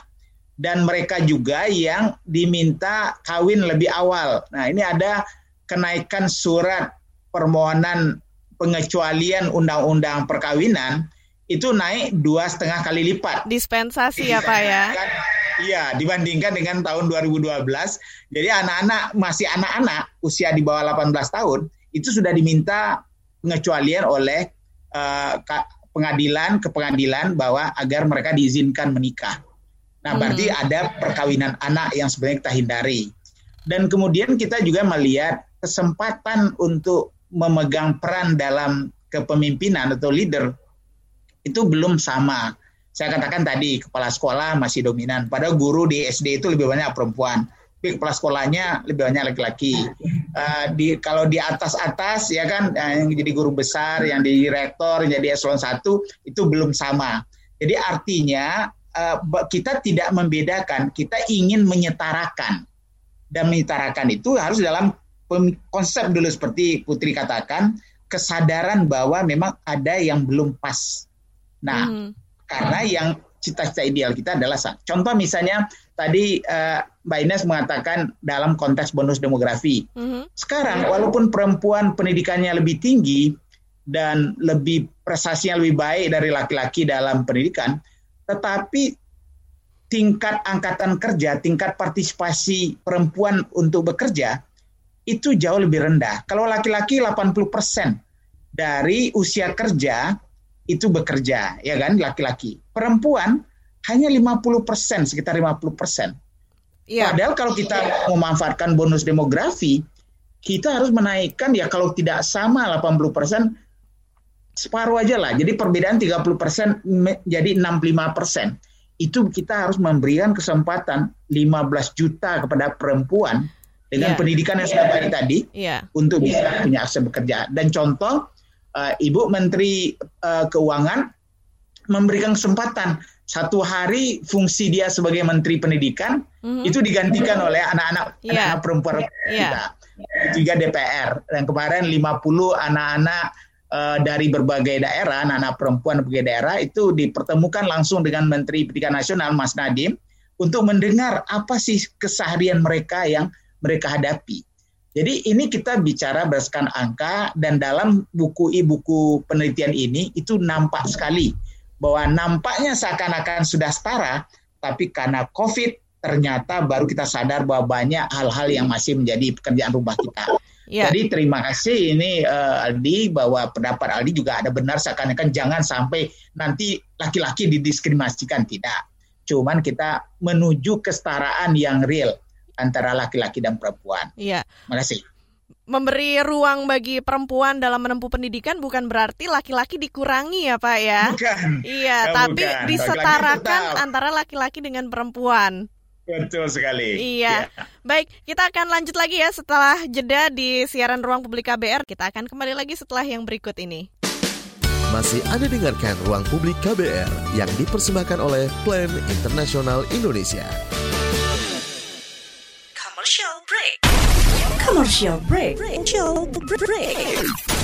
Dan mereka juga yang diminta kawin lebih awal. Nah ini ada kenaikan surat permohonan pengecualian undang-undang perkawinan itu naik dua setengah kali lipat. Dispensasi ya Pak ya? Iya, dibandingkan dengan tahun 2012. Jadi anak-anak masih anak-anak usia di bawah 18 tahun itu sudah diminta pengecualian oleh uh, pengadilan ke pengadilan bahwa agar mereka diizinkan menikah. Nah, berarti hmm. ada perkawinan anak yang sebenarnya kita hindari. Dan kemudian kita juga melihat kesempatan untuk memegang peran dalam kepemimpinan atau leader itu belum sama. Saya katakan tadi kepala sekolah masih dominan. Pada guru di SD itu lebih banyak perempuan. Tapi kepala sekolahnya lebih banyak laki-laki. Uh, di kalau di atas-atas ya kan eh, yang jadi guru besar, yang di rektor, yang jadi eselon satu itu belum sama. Jadi artinya uh, kita tidak membedakan, kita ingin menyetarakan. Dan menyetarakan itu harus dalam konsep dulu seperti Putri katakan, kesadaran bahwa memang ada yang belum pas. Nah, hmm. karena yang cita-cita ideal kita adalah contoh misalnya tadi uh, Mbak Ines mengatakan dalam konteks bonus demografi. Hmm. Sekarang walaupun perempuan pendidikannya lebih tinggi dan lebih prestasinya lebih baik dari laki-laki dalam pendidikan, tetapi tingkat angkatan kerja, tingkat partisipasi perempuan untuk bekerja itu jauh lebih rendah. Kalau laki-laki 80% dari usia kerja itu bekerja, ya kan, laki-laki. Perempuan hanya 50%, sekitar 50%. Ya. Padahal kalau kita memanfaatkan bonus demografi, kita harus menaikkan ya kalau tidak sama 80% separuh aja lah. Jadi perbedaan 30% jadi 65%. Itu kita harus memberikan kesempatan 15 juta kepada perempuan dengan yeah. pendidikan yang sudah baik tadi yeah. untuk bisa punya akses bekerja. Dan contoh uh, Ibu Menteri uh, Keuangan memberikan kesempatan satu hari fungsi dia sebagai Menteri Pendidikan mm-hmm. itu digantikan oleh anak-anak yeah. anak perempuan yeah. kita. Juga DPR dan kemarin 50 anak-anak uh, dari berbagai daerah, anak-anak perempuan berbagai daerah itu dipertemukan langsung dengan Menteri Pendidikan Nasional Mas Nadiem untuk mendengar apa sih keseharian mereka yang mereka hadapi. Jadi ini kita bicara berdasarkan angka dan dalam buku-buku penelitian ini itu nampak sekali bahwa nampaknya seakan-akan sudah setara, tapi karena COVID ternyata baru kita sadar bahwa banyak hal-hal yang masih menjadi pekerjaan rumah kita. Ya. Jadi terima kasih ini uh, Aldi bahwa pendapat Aldi juga ada benar seakan-akan jangan sampai nanti laki-laki didiskriminasikan tidak. Cuman kita menuju kesetaraan yang real antara laki-laki dan perempuan. Iya. Terima kasih. Memberi ruang bagi perempuan dalam menempuh pendidikan bukan berarti laki-laki dikurangi ya Pak ya. Bukan. Iya, ya, tapi bukan. disetarakan laki -laki antara laki-laki dengan perempuan. Betul sekali. Iya. Ya. Baik, kita akan lanjut lagi ya setelah jeda di siaran Ruang Publik KBR. Kita akan kembali lagi setelah yang berikut ini. Masih Anda dengarkan Ruang Publik KBR yang dipersembahkan oleh Plan Internasional Indonesia. Commercial break. Commercial break. Commercial break.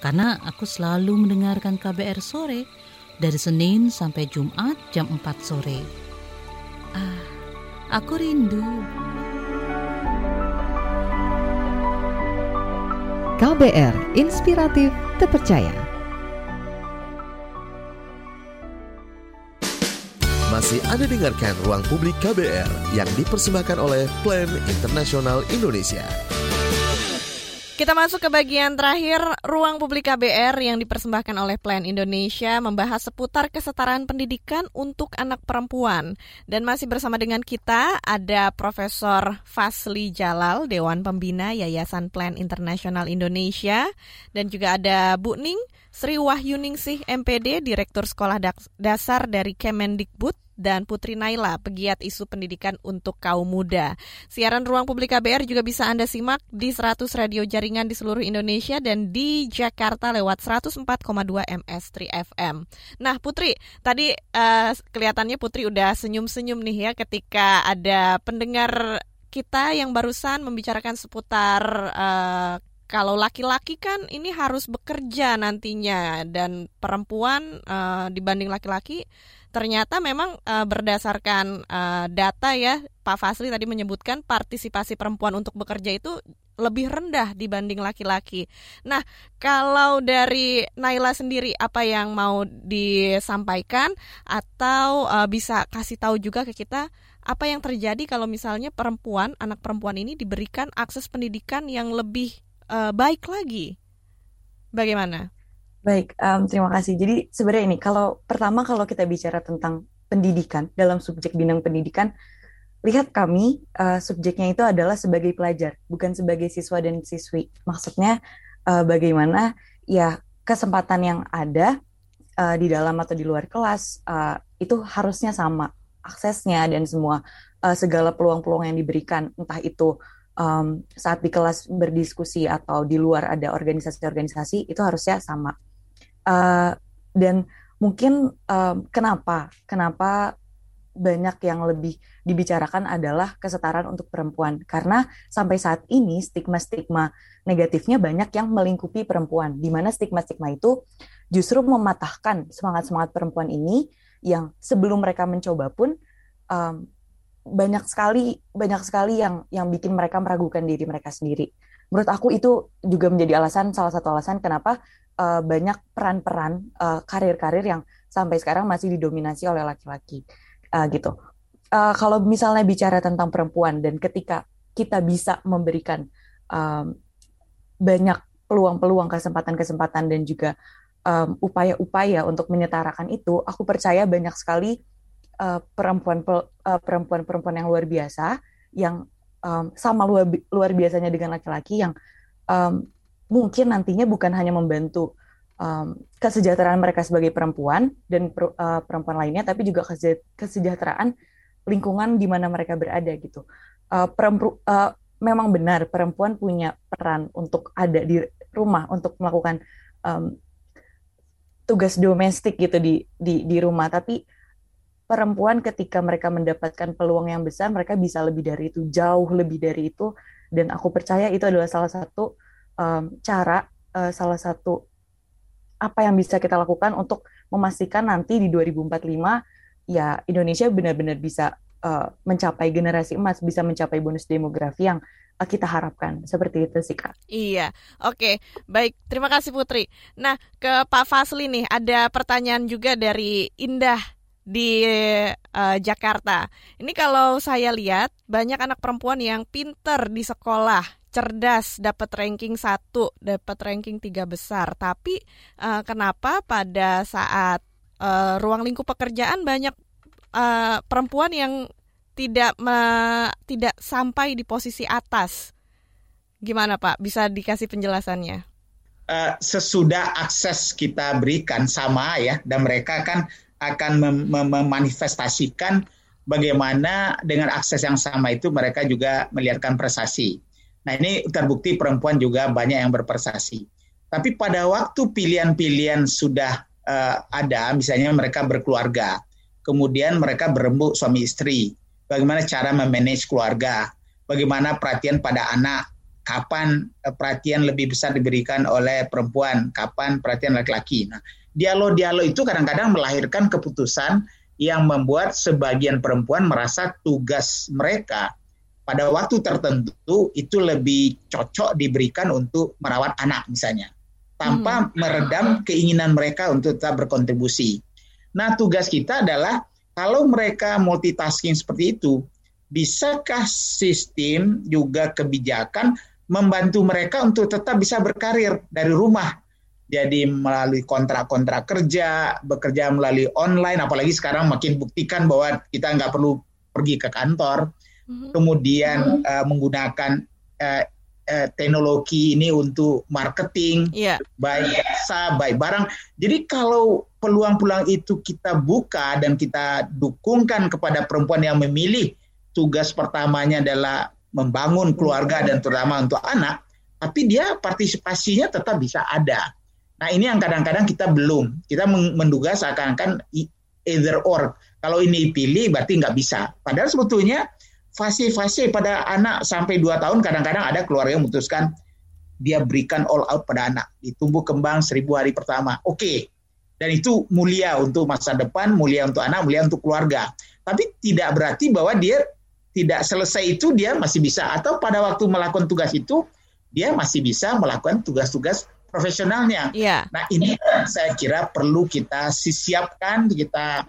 Karena aku selalu mendengarkan KBR sore dari Senin sampai Jumat jam 4 sore. Ah, aku rindu. KBR Inspiratif Terpercaya Masih Anda dengarkan Ruang Publik KBR yang dipersembahkan oleh Plan Internasional Indonesia. Kita masuk ke bagian terakhir Ruang Publik KBR yang dipersembahkan oleh Plan Indonesia membahas seputar kesetaraan pendidikan untuk anak perempuan. Dan masih bersama dengan kita ada Profesor Fasli Jalal, Dewan Pembina Yayasan Plan Internasional Indonesia. Dan juga ada Bu Ning Sri Wahyuningsih MPD, Direktur Sekolah Dasar dari Kemendikbud dan Putri Naila, pegiat isu pendidikan untuk kaum muda. Siaran Ruang Publik KBR juga bisa Anda simak di 100 radio jaringan di seluruh Indonesia dan di Jakarta lewat 104,2 MS3 FM. Nah, Putri, tadi uh, kelihatannya Putri udah senyum-senyum nih ya ketika ada pendengar kita yang barusan membicarakan seputar uh, kalau laki-laki kan ini harus bekerja nantinya dan perempuan uh, dibanding laki-laki ternyata memang uh, berdasarkan uh, data ya Pak Fasli tadi menyebutkan partisipasi perempuan untuk bekerja itu lebih rendah dibanding laki-laki. Nah, kalau dari Naila sendiri apa yang mau disampaikan atau uh, bisa kasih tahu juga ke kita apa yang terjadi kalau misalnya perempuan, anak perempuan ini diberikan akses pendidikan yang lebih uh, baik lagi? Bagaimana? Baik, um, terima kasih. Jadi sebenarnya ini, kalau pertama kalau kita bicara tentang pendidikan dalam subjek bidang pendidikan, lihat kami uh, subjeknya itu adalah sebagai pelajar, bukan sebagai siswa dan siswi. Maksudnya uh, bagaimana ya kesempatan yang ada uh, di dalam atau di luar kelas uh, itu harusnya sama aksesnya dan semua uh, segala peluang-peluang yang diberikan, entah itu um, saat di kelas berdiskusi atau di luar ada organisasi-organisasi itu harusnya sama uh, dan mungkin uh, kenapa kenapa banyak yang lebih dibicarakan adalah kesetaraan untuk perempuan karena sampai saat ini stigma-stigma negatifnya banyak yang melingkupi perempuan di mana stigma-stigma itu justru mematahkan semangat-semangat perempuan ini yang sebelum mereka mencoba pun um, banyak sekali banyak sekali yang yang bikin mereka meragukan diri mereka sendiri. Menurut aku itu juga menjadi alasan salah satu alasan kenapa uh, banyak peran-peran uh, karir-karir yang sampai sekarang masih didominasi oleh laki-laki uh, gitu. Uh, kalau misalnya bicara tentang perempuan dan ketika kita bisa memberikan um, banyak peluang-peluang, kesempatan-kesempatan dan juga um, upaya-upaya untuk menyetarakan itu, aku percaya banyak sekali perempuan uh, perempuan-perempuan yang luar biasa yang um, sama luar, luar biasanya dengan laki-laki yang um, mungkin nantinya bukan hanya membantu um, kesejahteraan mereka sebagai perempuan dan per, uh, perempuan lainnya, tapi juga kesejahteraan lingkungan di mana mereka berada gitu. Uh, perempu, uh, memang benar perempuan punya peran untuk ada di rumah untuk melakukan um, tugas domestik gitu di di di rumah, tapi perempuan ketika mereka mendapatkan peluang yang besar, mereka bisa lebih dari itu, jauh lebih dari itu, dan aku percaya itu adalah salah satu um, cara uh, salah satu apa yang bisa kita lakukan untuk memastikan nanti di 2045 ya Indonesia benar-benar bisa uh, mencapai generasi emas, bisa mencapai bonus demografi yang uh, kita harapkan. Seperti itu sih Kak. Iya, oke. Baik, terima kasih Putri. Nah, ke Pak Fasli nih, ada pertanyaan juga dari Indah di uh, Jakarta. Ini kalau saya lihat banyak anak perempuan yang pinter di sekolah, cerdas, dapat ranking satu, dapat ranking tiga besar. Tapi uh, kenapa pada saat uh, ruang lingkup pekerjaan banyak uh, perempuan yang tidak me, tidak sampai di posisi atas? Gimana Pak? Bisa dikasih penjelasannya? Uh, sesudah akses kita berikan sama ya, dan mereka kan akan mem mem memanifestasikan bagaimana dengan akses yang sama itu mereka juga melihatkan prestasi. Nah ini terbukti perempuan juga banyak yang berprestasi. Tapi pada waktu pilihan-pilihan sudah uh, ada, misalnya mereka berkeluarga, kemudian mereka berembuk suami istri, bagaimana cara memanage keluarga, bagaimana perhatian pada anak, kapan uh, perhatian lebih besar diberikan oleh perempuan, kapan perhatian laki-laki. Nah, dialog-dialog itu kadang-kadang melahirkan keputusan yang membuat sebagian perempuan merasa tugas mereka pada waktu tertentu itu lebih cocok diberikan untuk merawat anak misalnya tanpa hmm. meredam keinginan mereka untuk tetap berkontribusi. Nah, tugas kita adalah kalau mereka multitasking seperti itu, bisakah sistem juga kebijakan membantu mereka untuk tetap bisa berkarir dari rumah? Jadi melalui kontrak-kontrak kerja, bekerja melalui online, apalagi sekarang makin buktikan bahwa kita nggak perlu pergi ke kantor. Kemudian uh, menggunakan uh, uh, teknologi ini untuk marketing, yeah. baik jasa, baik barang. Jadi kalau peluang-peluang itu kita buka dan kita dukungkan kepada perempuan yang memilih tugas pertamanya adalah membangun keluarga dan terutama untuk anak, tapi dia partisipasinya tetap bisa ada. Nah ini yang kadang-kadang kita belum. Kita menduga seakan-akan either or. Kalau ini pilih berarti nggak bisa. Padahal sebetulnya fase-fase pada anak sampai 2 tahun kadang-kadang ada keluarga yang memutuskan dia berikan all out pada anak. Ditumbuh kembang seribu hari pertama. Oke. Okay. Dan itu mulia untuk masa depan, mulia untuk anak, mulia untuk keluarga. Tapi tidak berarti bahwa dia tidak selesai itu dia masih bisa. Atau pada waktu melakukan tugas itu, dia masih bisa melakukan tugas-tugas profesionalnya. Iya. Nah ini saya kira perlu kita siapkan, kita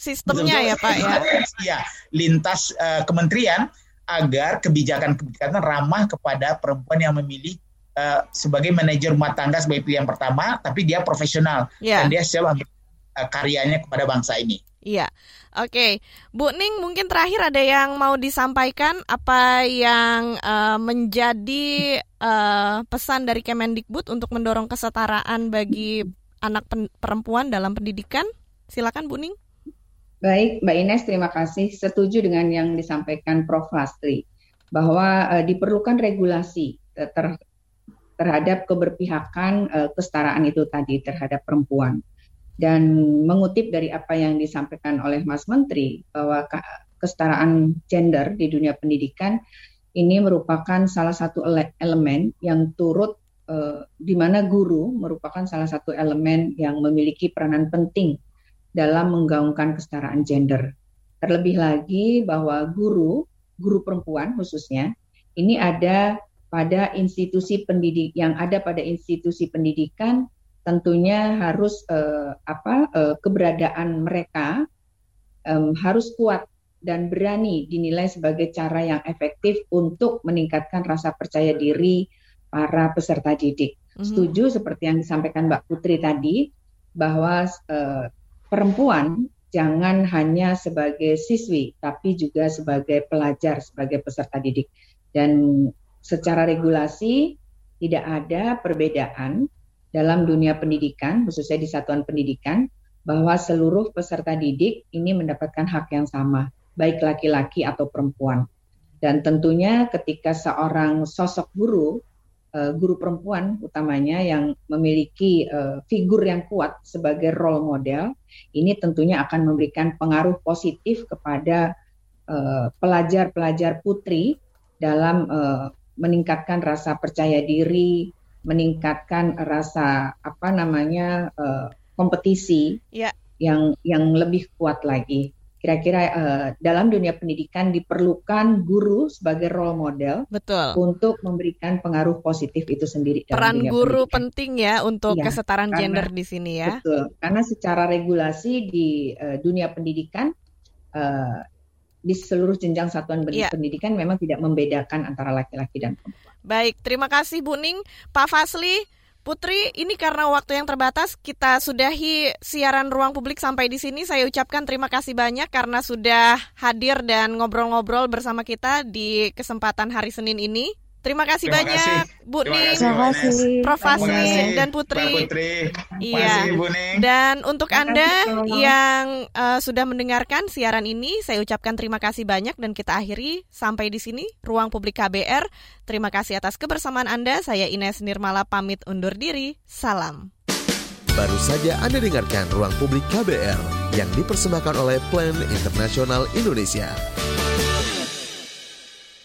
sistemnya ya Pak ya. Ya, lintas uh, kementerian agar kebijakan-kebijakan ramah kepada perempuan yang memilih uh, sebagai manajer rumah tangga sebagai pilihan pertama, tapi dia profesional yeah. dan dia siap uh, karyanya kepada bangsa ini. Iya, oke, okay. Bu Ning mungkin terakhir ada yang mau disampaikan apa yang uh, menjadi uh, pesan dari Kemendikbud untuk mendorong kesetaraan bagi anak perempuan dalam pendidikan? Silakan Bu Ning. Baik, Mbak Ines, terima kasih. Setuju dengan yang disampaikan Prof. Lastri bahwa uh, diperlukan regulasi ter terhadap keberpihakan uh, kesetaraan itu tadi terhadap perempuan. Dan mengutip dari apa yang disampaikan oleh Mas Menteri bahwa kesetaraan gender di dunia pendidikan ini merupakan salah satu elemen yang turut eh, di mana guru merupakan salah satu elemen yang memiliki peranan penting dalam menggaungkan kesetaraan gender. Terlebih lagi bahwa guru, guru perempuan khususnya, ini ada pada institusi pendidik yang ada pada institusi pendidikan tentunya harus uh, apa uh, keberadaan mereka um, harus kuat dan berani dinilai sebagai cara yang efektif untuk meningkatkan rasa percaya diri para peserta didik. Mm-hmm. Setuju seperti yang disampaikan Mbak Putri tadi bahwa uh, perempuan jangan hanya sebagai siswi tapi juga sebagai pelajar, sebagai peserta didik. Dan secara regulasi tidak ada perbedaan dalam dunia pendidikan, khususnya di satuan pendidikan, bahwa seluruh peserta didik ini mendapatkan hak yang sama, baik laki-laki atau perempuan. Dan tentunya ketika seorang sosok guru, uh, guru perempuan utamanya yang memiliki uh, figur yang kuat sebagai role model, ini tentunya akan memberikan pengaruh positif kepada eh, pelajar-pelajar uh, putri dalam uh, meningkatkan rasa percaya diri, meningkatkan rasa apa namanya uh, kompetisi ya. yang yang lebih kuat lagi. Kira-kira uh, dalam dunia pendidikan diperlukan guru sebagai role model Betul. untuk memberikan pengaruh positif itu sendiri. Peran guru pendidikan. penting ya untuk ya, kesetaraan karena, gender di sini ya. Betul, karena secara regulasi di uh, dunia pendidikan uh, di seluruh jenjang satuan ya. pendidikan memang tidak membedakan antara laki-laki dan perempuan. Baik, terima kasih Bu Ning. Pak Fasli, Putri, ini karena waktu yang terbatas, kita sudahi siaran ruang publik sampai di sini. Saya ucapkan terima kasih banyak karena sudah hadir dan ngobrol-ngobrol bersama kita di kesempatan hari Senin ini. Terima kasih Terima banyak kasih. Bu Ning, Prof Fasli dan Putri. Putri. Iya. Dan untuk Anda yang uh, sudah mendengarkan siaran ini, saya ucapkan terima kasih banyak dan kita akhiri sampai di sini Ruang Publik KBR. Terima kasih atas kebersamaan Anda. Saya Ines Nirmala pamit undur diri. Salam. Baru saja Anda dengarkan Ruang Publik KBR yang dipersembahkan oleh Plan Internasional Indonesia.